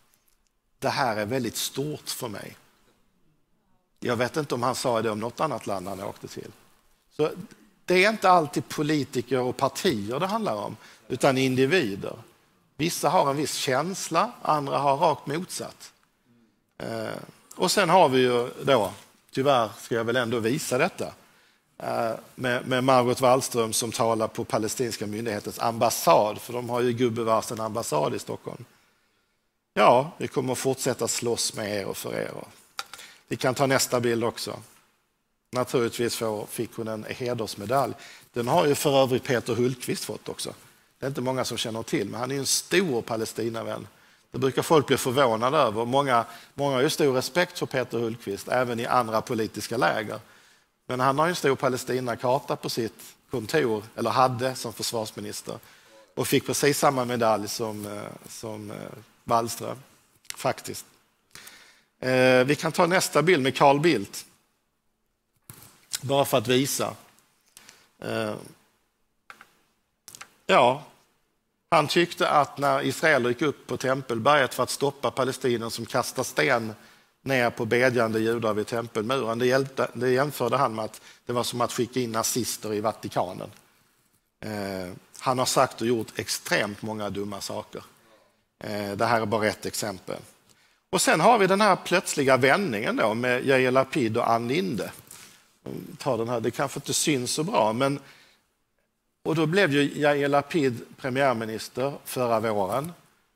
S2: det här är väldigt stort för mig. Jag vet inte om han sa det om något annat land han åkte till. Så det är inte alltid politiker och partier det handlar om, utan individer. Vissa har en viss känsla, andra har rakt motsatt. Eh, och sen har vi ju då, tyvärr ska jag väl ändå visa detta, Eh, med, med Margot Wallström som talar på palestinska myndighetens ambassad, för de har ju gubevars en ambassad i Stockholm. Ja, vi kommer att fortsätta slåss med er och för er. Vi kan ta nästa bild också. Naturligtvis fick hon en hedersmedalj. Den har ju för övrigt Peter Hultqvist fått också. Det är inte många som känner till, men han är en stor Palestinavän. Det brukar folk bli förvånade över. Många, många har ju stor respekt för Peter Hultqvist, även i andra politiska läger. Men han har en stor Palestinakarta på sitt kontor, eller hade som försvarsminister, och fick precis samma medalj som, eh, som eh, Wallström, faktiskt. Eh, vi kan ta nästa bild med Carl Bildt, bara för att visa. Ja, han tyckte att när Israel gick upp på Tempelberget för att stoppa palestinier som kastar sten ner på bedjande judar vid tempelmuren, det, hjälpte, det jämförde han med att det var som att skicka in nazister i Vatikanen. Eh, han har sagt och gjort extremt många dumma saker. Eh, det här är bara ett exempel. Och sen har vi den här plötsliga vändningen då med Yair Lapid och Ann Linde. Ta den här, det kanske inte syns så bra, men och då blev ju Yair Lapid premiärminister förra våren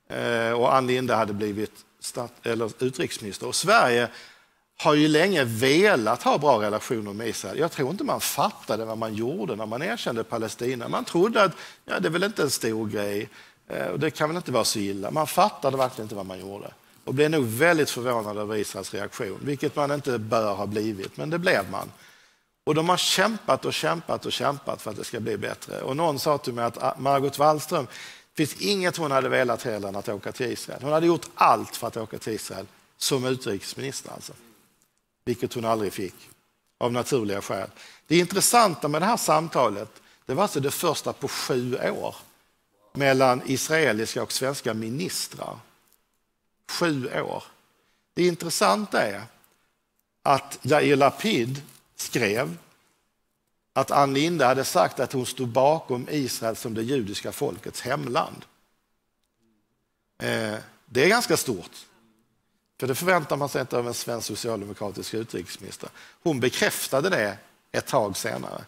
S2: eh, och Ann Linde hade blivit stat, eller utrikesminister. Och Sverige har ju länge velat ha bra relationer med Israel. Jag tror inte man fattade vad man gjorde när man erkände Palestina. Man trodde att ja, det är väl inte en stor grej eh, och det kan väl inte vara så illa. Man fattade verkligen inte vad man gjorde och blev nog väldigt förvånad över Israels reaktion, vilket man inte bör ha blivit, men det blev man. Och de har kämpat och kämpat och kämpat för att det ska bli bättre. Och någon sa till mig att ah, Margot Wallström, det finns inget hon hade velat heller än att åka till Israel. Hon hade gjort allt för att åka till Israel, som utrikesminister alltså. Vilket hon aldrig fick, av naturliga skäl. Det intressanta med det här samtalet, det var alltså det första på sju år mellan israeliska och svenska ministrar. Sju år. Det intressanta är att Yair Lapid skrev att Ann Linde hade sagt att hon stod bakom Israel som det judiska folkets hemland. Eh, det är ganska stort. För det förväntar man sig inte av en svensk socialdemokratisk utrikesminister. Hon bekräftade det ett tag senare.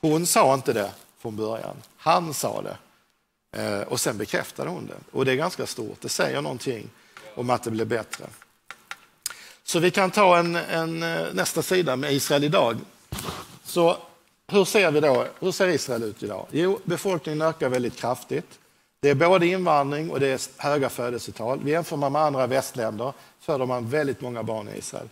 S2: Hon sa inte det från början. Han sa det. Eh, och sen bekräftade hon det. Och det är ganska stort. Det säger någonting om att det blir bättre. Så vi kan ta en, en, eh, nästa sida med Israel idag. Så hur ser vi då? Hur ser Israel ut idag? Jo, befolkningen ökar väldigt kraftigt. Det är både invandring och det är höga födelsetal. Vi jämför man med andra västländer föder man väldigt många barn i Israel.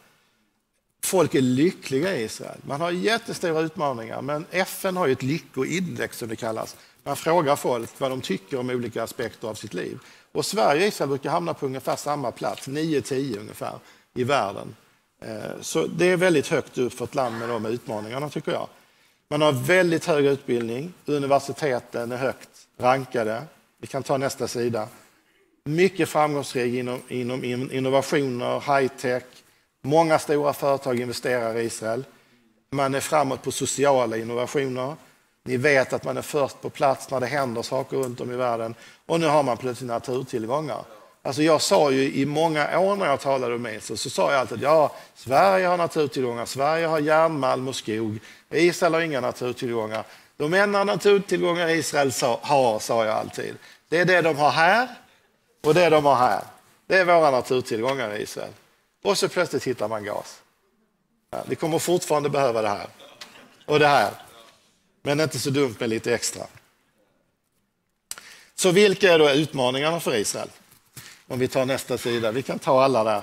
S2: Folk är lyckliga i Israel. Man har jättestora utmaningar, men FN har ju ett lyckoindex som det kallas. Man frågar folk vad de tycker om olika aspekter av sitt liv. Och Sverige och Israel brukar hamna på ungefär samma plats, 9-10 ungefär, i världen. Eh, så det är väldigt högt upp för ett land med de utmaningarna tycker jag. Man har väldigt hög utbildning, universiteten är högt rankade. Vi kan ta nästa sida. Mycket framgångsrik inom, inom innovationer, high-tech. Många stora företag investerar i Israel. Man är framåt på sociala innovationer. Ni vet att man är först på plats när det händer saker runt om i världen. Och nu har man plötsligt naturtillgångar. Alltså jag sa ju i många år när jag talade om Israel så sa jag alltid att ja, Sverige har naturtillgångar, Sverige har järnmalm och skog, Israel har inga naturtillgångar. De enda naturtillgångar Israel har, sa jag alltid, det är det de har här och det de har här. Det är våra naturtillgångar i Israel. Och så plötsligt hittar man gas. Ja, vi kommer fortfarande behöva det här och det här. Men inte så dumt med lite extra. Så vilka är då utmaningarna för Israel? Om vi tar nästa sida, vi kan ta alla där.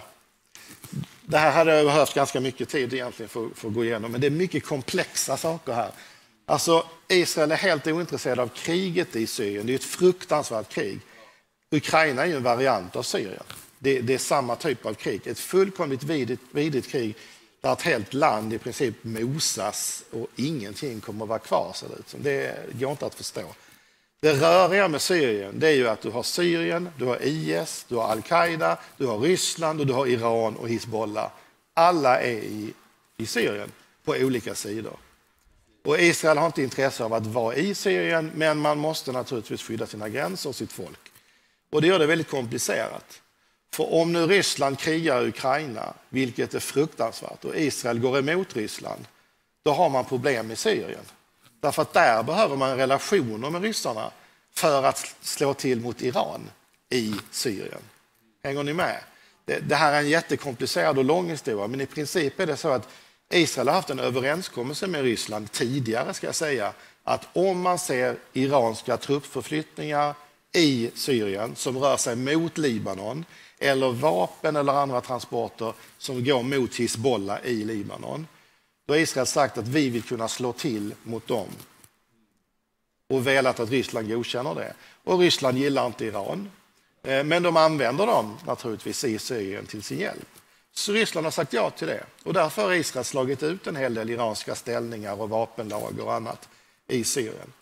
S2: Det här hade jag behövt ganska mycket tid egentligen för, för att gå igenom, men det är mycket komplexa saker här. Alltså, Israel är helt ointresserad av kriget i Syrien. Det är ett fruktansvärt krig. Ukraina är ju en variant av Syrien. Det, det är samma typ av krig. Ett fullkomligt vidigt, vidigt krig där ett helt land i princip mosas och ingenting kommer att vara kvar. Så det, det går inte att förstå. Det röriga med Syrien det är ju att du har Syrien, du har IS, du har al-Qaida, du har Ryssland och du har Iran och Hizbollah. Alla är i, i Syrien på olika sidor. Och Israel har inte intresse av att vara i Syrien, men man måste naturligtvis skydda sina gränser och sitt folk. Och det gör det väldigt komplicerat. För om nu Ryssland krigar i Ukraina, vilket är fruktansvärt, och Israel går emot Ryssland, då har man problem i Syrien. Därför att där behöver man relationer med ryssarna för att slå till mot Iran i Syrien. Hänger ni med? Det, det här är en jättekomplicerad och lång historia, men i princip är det så att Israel har haft en överenskommelse med Ryssland tidigare, ska jag säga, att om man ser iranska truppförflyttningar i Syrien som rör sig mot Libanon eller vapen eller andra transporter som går mot Hizbollah i Libanon. Då har Israel sagt att vi vill kunna slå till mot dem och velat att Ryssland godkänner det. Och Ryssland gillar inte Iran, eh, men de använder dem naturligtvis i Syrien till sin hjälp. Så Ryssland har sagt ja till det och därför har Israel slagit ut en hel del iranska ställningar och vapenlager och annat i Syrien.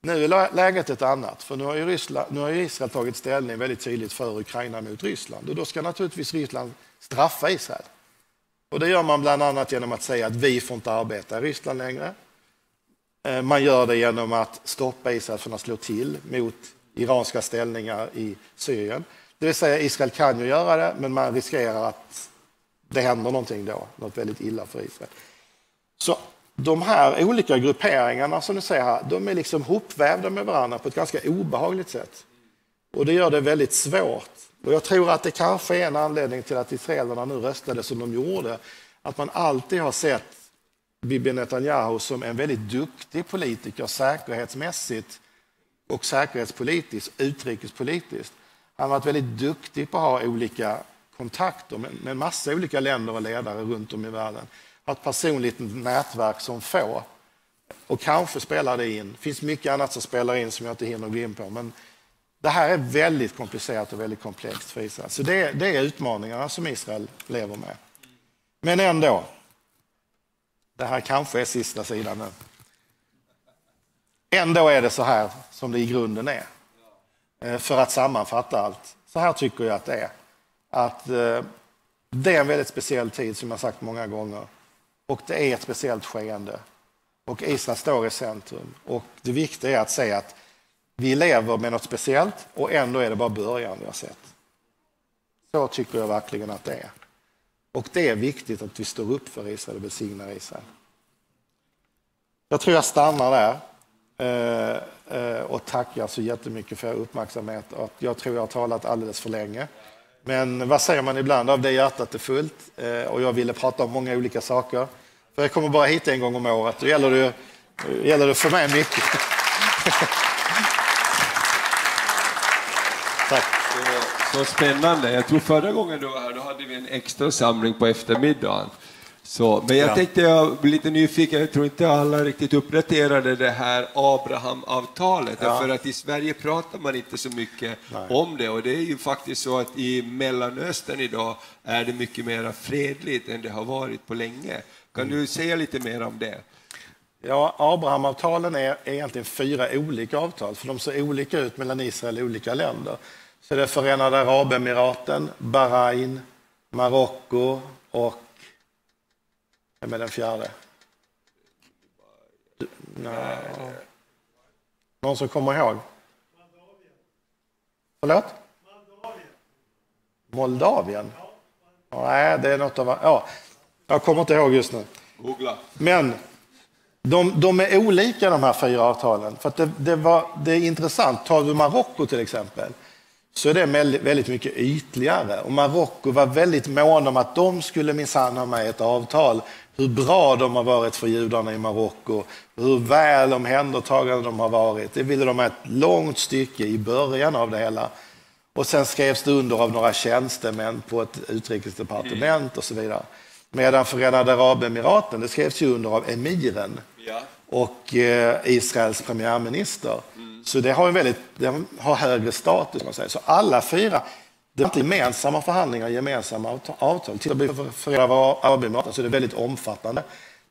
S2: Nu är läget ett annat, för nu har, ju Ryssland, nu har Israel tagit ställning väldigt tydligt för Ukraina mot Ryssland och då ska naturligtvis Ryssland straffa Israel. Och det gör man bland annat genom att säga att vi får inte arbeta i Ryssland längre. Eh, man gör det genom att stoppa Israel från att slå till mot iranska ställningar i Syrien. Det vill säga Israel kan ju göra det, men man riskerar att det händer någonting då, något väldigt illa för Israel. Så de här olika grupperingarna som ni ser här, de är liksom hopvävda med varandra på ett ganska obehagligt sätt. Och det gör det väldigt svårt. Och jag tror att det kanske är en anledning till att israelerna nu röstade som de gjorde. Att man alltid har sett Bibi Netanyahu som en väldigt duktig politiker säkerhetsmässigt och säkerhetspolitiskt, utrikespolitiskt. Han har varit väldigt duktig på att ha olika kontakter med en massa olika länder och ledare runt om i världen. Har ett personligt nätverk som få. Och kanske spelar det in. Det finns mycket annat som spelar in som jag inte hinner gå in på. Men det här är väldigt komplicerat och väldigt komplext för Israel. Så det, det är utmaningarna som Israel lever med. Men ändå, det här kanske är sista sidan nu. Ändå är det så här som det i grunden är. Eh, för att sammanfatta allt. Så här tycker jag att det är. Att eh, det är en väldigt speciell tid som jag sagt många gånger. Och det är ett speciellt skeende. Och Israel står i centrum. Och det viktiga är att säga att vi lever med något speciellt och ändå är det bara början vi har sett. Så tycker jag verkligen att det är. Och det är viktigt att vi står upp för Israel och välsignar Israel. Jag tror jag stannar där eh, eh, och tackar så jättemycket för er uppmärksamhet. Jag tror jag har talat alldeles för länge. Men vad säger man ibland? Av det hjärtat är fullt. Eh, och jag ville prata om många olika saker. För jag kommer bara hit en gång om året. Då gäller det, gäller det för mig mycket.
S1: Tack. Så spännande. Jag tror förra gången du var här, då hade vi en extra samling på eftermiddagen. Så, men jag ja. tänkte, jag blir lite nyfiken, jag tror inte alla riktigt uppdaterade det här Abrahamavtalet, ja. för att i Sverige pratar man inte så mycket Nej. om det och det är ju faktiskt så att i Mellanöstern idag är det mycket mer fredligt än det har varit på länge. Kan mm. du säga lite mer om det?
S2: Ja, Abrahamavtalen är egentligen fyra olika avtal, för de ser olika ut mellan Israel och olika länder. Så det är Förenade Arabemiraten, Bahrain, Marocko och vem är den fjärde? Nej. Någon som kommer ihåg? Förlåt? Moldavien? Nej, det är något av... Ja, jag kommer inte ihåg just nu.
S1: Googla.
S2: Men de, de är olika de här fyra avtalen. För det, det, var, det är intressant. Tar du Marocko till exempel så är det väldigt mycket ytligare. Och Marocko var väldigt mån om att de skulle minsann ha med ett avtal hur bra de har varit för judarna i Marocko, hur väl omhändertagande de har varit. Det ville de ha ett långt stycke i början av det hela. Och sen skrevs det under av några tjänstemän på ett utrikesdepartement och så vidare. Medan Förenade Arabemiraten, det skrevs ju under av emiren ja. och eh, Israels premiärminister. Mm. Så det har, en väldigt, det har högre status. Man säger. Så alla fyra det är inte gemensamma förhandlingar, gemensamma avtal. Tittar vi på Förenade Arabemiraten så är det väldigt omfattande.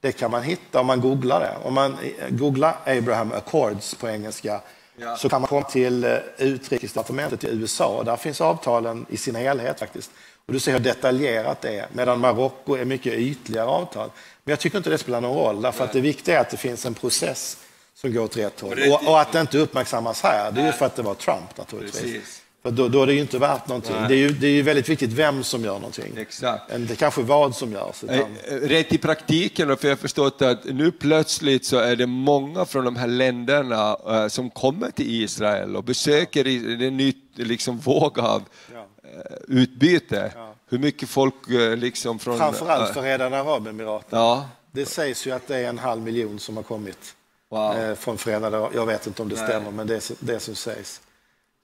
S2: Det kan man hitta om man googlar det. Om man googlar Abraham Accords på engelska ja. så kan man komma till eh, utrikesdepartementet i USA. Där finns avtalen i sin helhet faktiskt. Och du ser hur detaljerat det är, medan Marocko är mycket ytligare avtal. Men jag tycker inte det spelar någon roll, därför att det viktiga är att det finns en process som går åt rätt håll. Och, och att det inte uppmärksammas här, det är ju för att det var Trump naturligtvis. Precis. För då, då, är det ju inte värt någonting. Det är, ju, det är ju väldigt viktigt vem som gör någonting.
S1: Exakt.
S2: Inte kanske vad som görs. Utan...
S1: Eh, rätt i praktiken, för jag har förstått att nu plötsligt så är det många från de här länderna uh, som kommer till Israel och besöker, det är en ny liksom, våg av ja. Uh, utbyte. Ja. Hur mycket folk uh, liksom från...
S2: Framförallt Förenade Arabemiraten. Ja. Det sägs ju att det är en halv miljon som har kommit wow. från Förenade Jag vet inte om det Nej. stämmer, men det är det som sägs.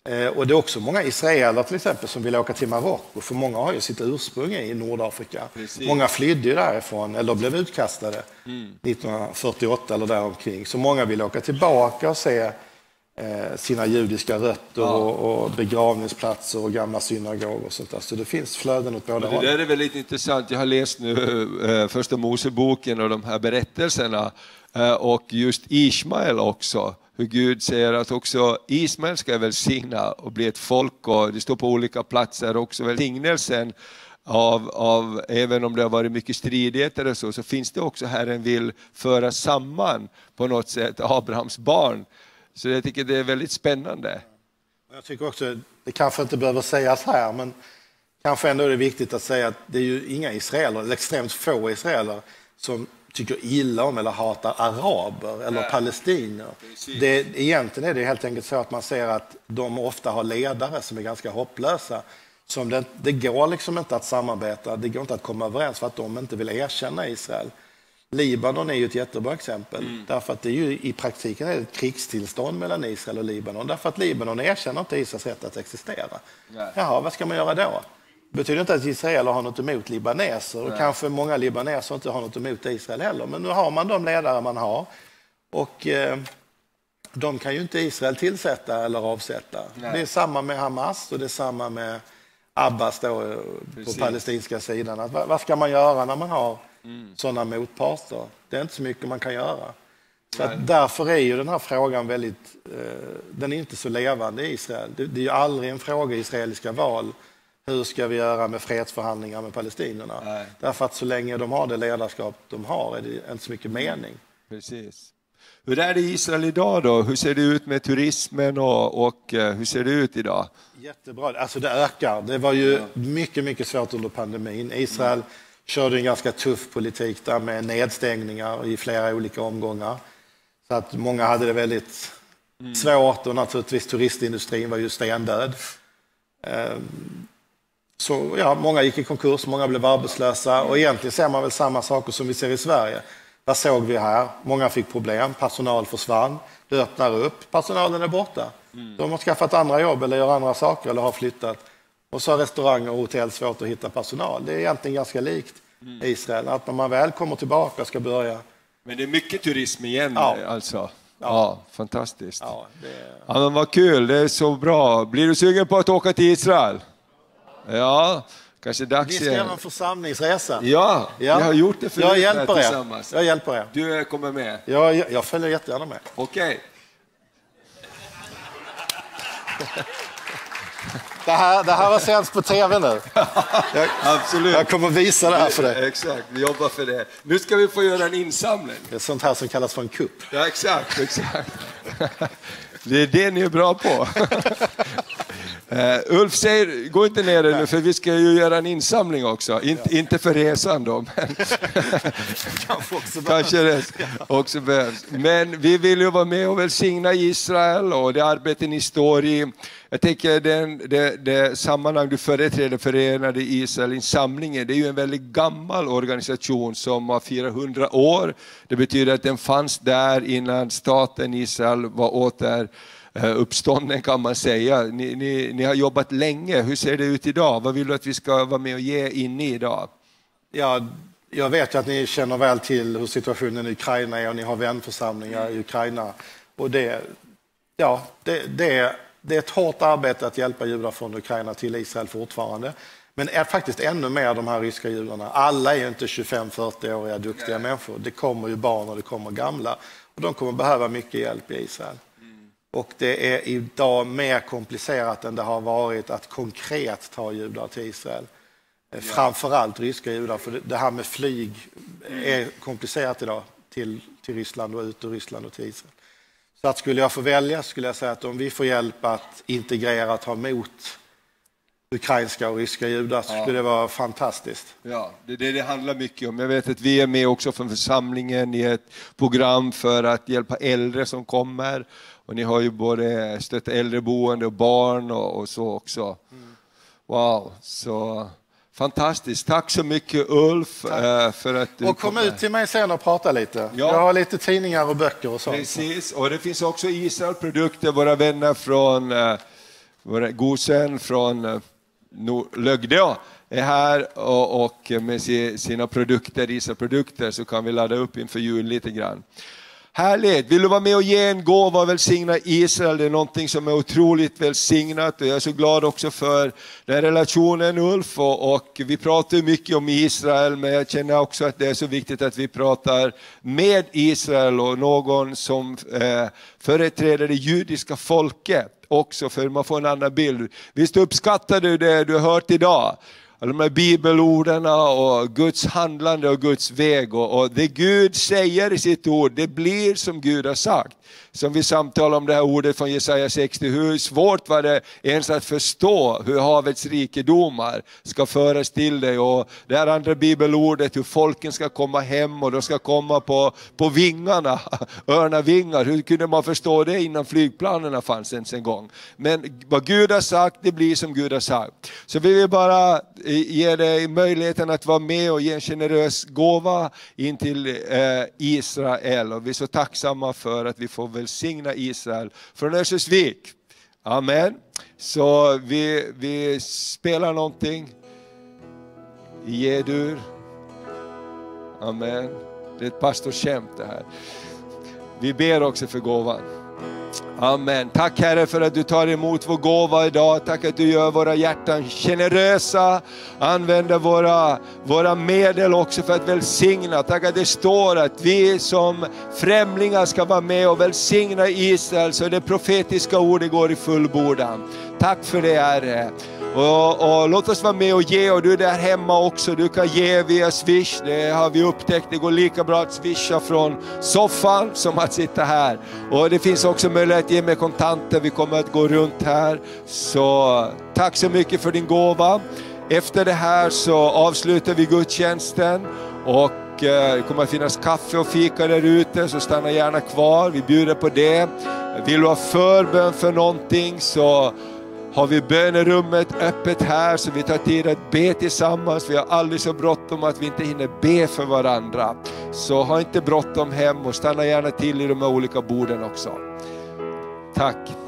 S2: Eh, och det är också många israeler till exempel som vill åka till Marocko, för många har ju sitt ursprung i Nordafrika. Precis. Många flydde ju därifrån eller blev utkastade mm. 1948 eller däromkring. Så många vill åka tillbaka och se eh, sina judiska rötter ja. och, och, begravningsplatser och gamla synagogor och sånt där. Så det finns flöden åt båda
S1: håll. Det där är väldigt intressant. Jag har läst nu eh, första Moseboken och de här berättelserna eh, och just Ismael också hur Gud säger att också Ismael ska välsigna och bli ett folk och det står på olika platser också välsignelsen av, av, även om det har varit mycket stridigheter och så, så finns det också Herren vill föra samman på något sätt Abrahams barn. Så jag tycker det är väldigt spännande.
S2: Jag tycker också, det kanske inte behöver sägas här, men kanske ändå är det viktigt att säga att det är ju inga israeler, eller extremt få israeler, som tycker illa om eller hatar araber eller Nej. palestinier. Det, egentligen är det helt enkelt så att man ser att de ofta har ledare som är ganska hopplösa. Som det, det går liksom inte att samarbeta, det går inte att komma överens för att de inte vill erkänna Israel. Libanon är ju ett jättebra exempel, mm. därför att det är ju, i praktiken är ett krigstillstånd mellan Israel och Libanon, därför att Libanon erkänner inte Israels rätt att existera. Nej. Jaha, vad ska man göra då? Det betyder inte att israeler har något emot libaneser och kanske många libaneser inte har något emot Israel heller. Men nu har man de ledare man har och eh, de kan ju inte Israel tillsätta eller avsätta. Nej. Det är samma med Hamas och det är samma med Abbas då, eh, på palestinska sidan. Att, vad ska man göra när man har mm. sådana motparter? Det är inte så mycket man kan göra. Så därför är ju den här frågan väldigt, eh, den är inte så levande i Israel. Det, det är ju aldrig en fråga i israeliska val hur ska vi göra med fredsförhandlingar med palestinierna? Nej. Därför att så länge de har det ledarskap de har är det inte så mycket mening.
S1: Precis. Hur är det i Israel idag då? Hur ser det ut med turismen och, och eh, hur ser det ut idag?
S2: Jättebra, alltså det ökar. Det var ju mycket, mycket svårt under pandemin. Israel mm. Körde en ganska tuff politik där med nedstängningar i flera olika omgångar. Så att många hade det väldigt mm. svårt och naturligtvis turistindustrin var ju stendöd. Ehm, så ja, många gick i konkurs, många blev arbetslösa och egentligen ser man väl samma saker som vi ser i Sverige. Vad såg vi här? Många fick problem, personal försvann, det öppnar upp, personalen är borta. Mm. De har skaffat andra jobb eller gör andra saker eller har flyttat. Och så har restauranger och hotell svårt att hitta personal. Det är egentligen ganska likt mm. Israel, att när man väl kommer tillbaka ska börja...
S1: Men det är mycket turism igen ja. alltså? Ja, ja fantastiskt. Ja, det... ja, men vad kul, det är så bra. Blir du sugen på att åka till Israel? Ja, kanske dags
S2: igen. Vi ska göra en församlingsresa.
S1: Ja, ja, vi har gjort det förut
S2: jag hjälper er. Jag hjälper er.
S1: Du kommer med?
S2: Ja, jag, jag följer jättegärna med.
S1: Okej. Okay.
S2: Det här, det här var sänds på tv nu.
S1: Jag, Absolut.
S2: Jag kommer visa det här för dig.
S1: Exakt, vi jobbar för det. Nu ska vi få göra en insamling.
S2: Det är sånt här som kallas för en kupp.
S1: Ja, exakt, exakt. Det är det ni är bra på. Uh, Ulf säger, gå inte ner nu för vi ska ju göra en insamling också. In, ja. Inte för resan då, men
S2: kanske också
S1: kanske det också behövs. Men vi vill ju vara med och välsigna Israel och det arbete ni står i. Jag tänker den, det, det sammanhang du företräder, Förenade Israel-insamlingen, det är ju en väldigt gammal organisation som har 400 år. Det betyder att den fanns där innan staten Israel var åter Eh, uppstånden kan man säga. Ni, ni, ni, har jobbat länge, hur ser det ut idag? Vad vill du att vi ska vara med och ge in i idag?
S2: Ja, jag vet att ni känner väl till hur situationen i Ukraina är och ni har vänförsamlingar i Ukraina. Och det, ja, det, det, det är ett hårt arbete att hjälpa judar från Ukraina till Israel fortfarande. Men är faktiskt ännu mer de här ryska judarna. Alla är ju inte 25-40-åriga duktiga människor. Det kommer ju barn och det kommer gamla. Och de kommer behöva mycket hjälp i Israel. Och det är idag mer komplicerat än det har varit att konkret ta judar till Israel. Ja. Framförallt ryska judar, för det här med flyg är komplicerat idag till, till Ryssland och ut ur Ryssland och till Israel. Så att skulle jag få välja skulle jag säga att om vi får hjälp att integrera ta emot ukrainska och ryska judar så ja. skulle det vara fantastiskt.
S1: Ja, det är det det handlar mycket om. Jag vet att vi är med också från församlingen i ett program för att hjälpa äldre som kommer och ni har ju både stött äldreboende och barn och, och så också. Mm. Wow, så fantastiskt. Tack så mycket Ulf
S2: äh, för att du Och kom, ut till mig sen och prata lite. Ja. Jag har lite tidningar och böcker och sånt.
S1: Precis, och det finns också Israel produkter, våra vänner från vår gosen från eh, Lögdeå är här och, och med sina produkter, Isa-produkter, så kan vi ladda upp inför jul lite grann. Härligt! Vill du vara med och ge en gåva och välsigna Israel? Det är någonting som är otroligt välsignat och jag är så glad också för den relationen Ulf. Och, och vi pratar mycket om Israel men jag känner också att det är så viktigt att vi pratar med Israel och någon som eh, företräder det judiska folket också för man får en annan bild. Visst uppskattar du det du har hört idag? De här bibelorden och Guds handlande och Guds väg. Och, och det Gud säger i sitt ord, det blir som Gud har sagt som vi samtalade om det här ordet från Jesaja 60, hur svårt var det ens att förstå hur havets rikedomar ska föras till dig och det här andra bibelordet, hur folken ska komma hem och de ska komma på, på vingarna, örnavingar. Hur kunde man förstå det innan flygplanen fanns ens en gång? Men vad Gud har sagt, det blir som Gud har sagt. Så vi vill bara ge dig möjligheten att vara med och ge en generös gåva in till eh, Israel och vi är så tacksamma för att vi får välsigna Israel från Örnsköldsvik. Amen. Så vi, vi spelar någonting i G-dur. Amen. Det är ett pastorskämt det här. Vi ber också för gåvan. Amen. Tack Herre för att du tar emot vår gåva idag. Tack att du gör våra hjärtan generösa. Använder våra, våra medel också för att välsigna. Tack att det står att vi som främlingar ska vara med och välsigna Israel så det profetiska ordet går i fullbordan. Tack för det Herre. Och, och, låt oss vara med och ge och du är där hemma också, du kan ge via Swish, det har vi upptäckt, det går lika bra att swisha från soffan som att sitta här. Och det finns också möjlighet att ge med kontanter, vi kommer att gå runt här. Så tack så mycket för din gåva. Efter det här så avslutar vi gudstjänsten och eh, det kommer att finnas kaffe och fika där ute, så stanna gärna kvar, vi bjuder på det. Vill du ha förbön för någonting så har vi bönerummet öppet här så vi tar tid att be tillsammans. Vi har aldrig så bråttom att vi inte hinner be för varandra. Så ha inte bråttom hem och stanna gärna till i de här olika borden också. Tack.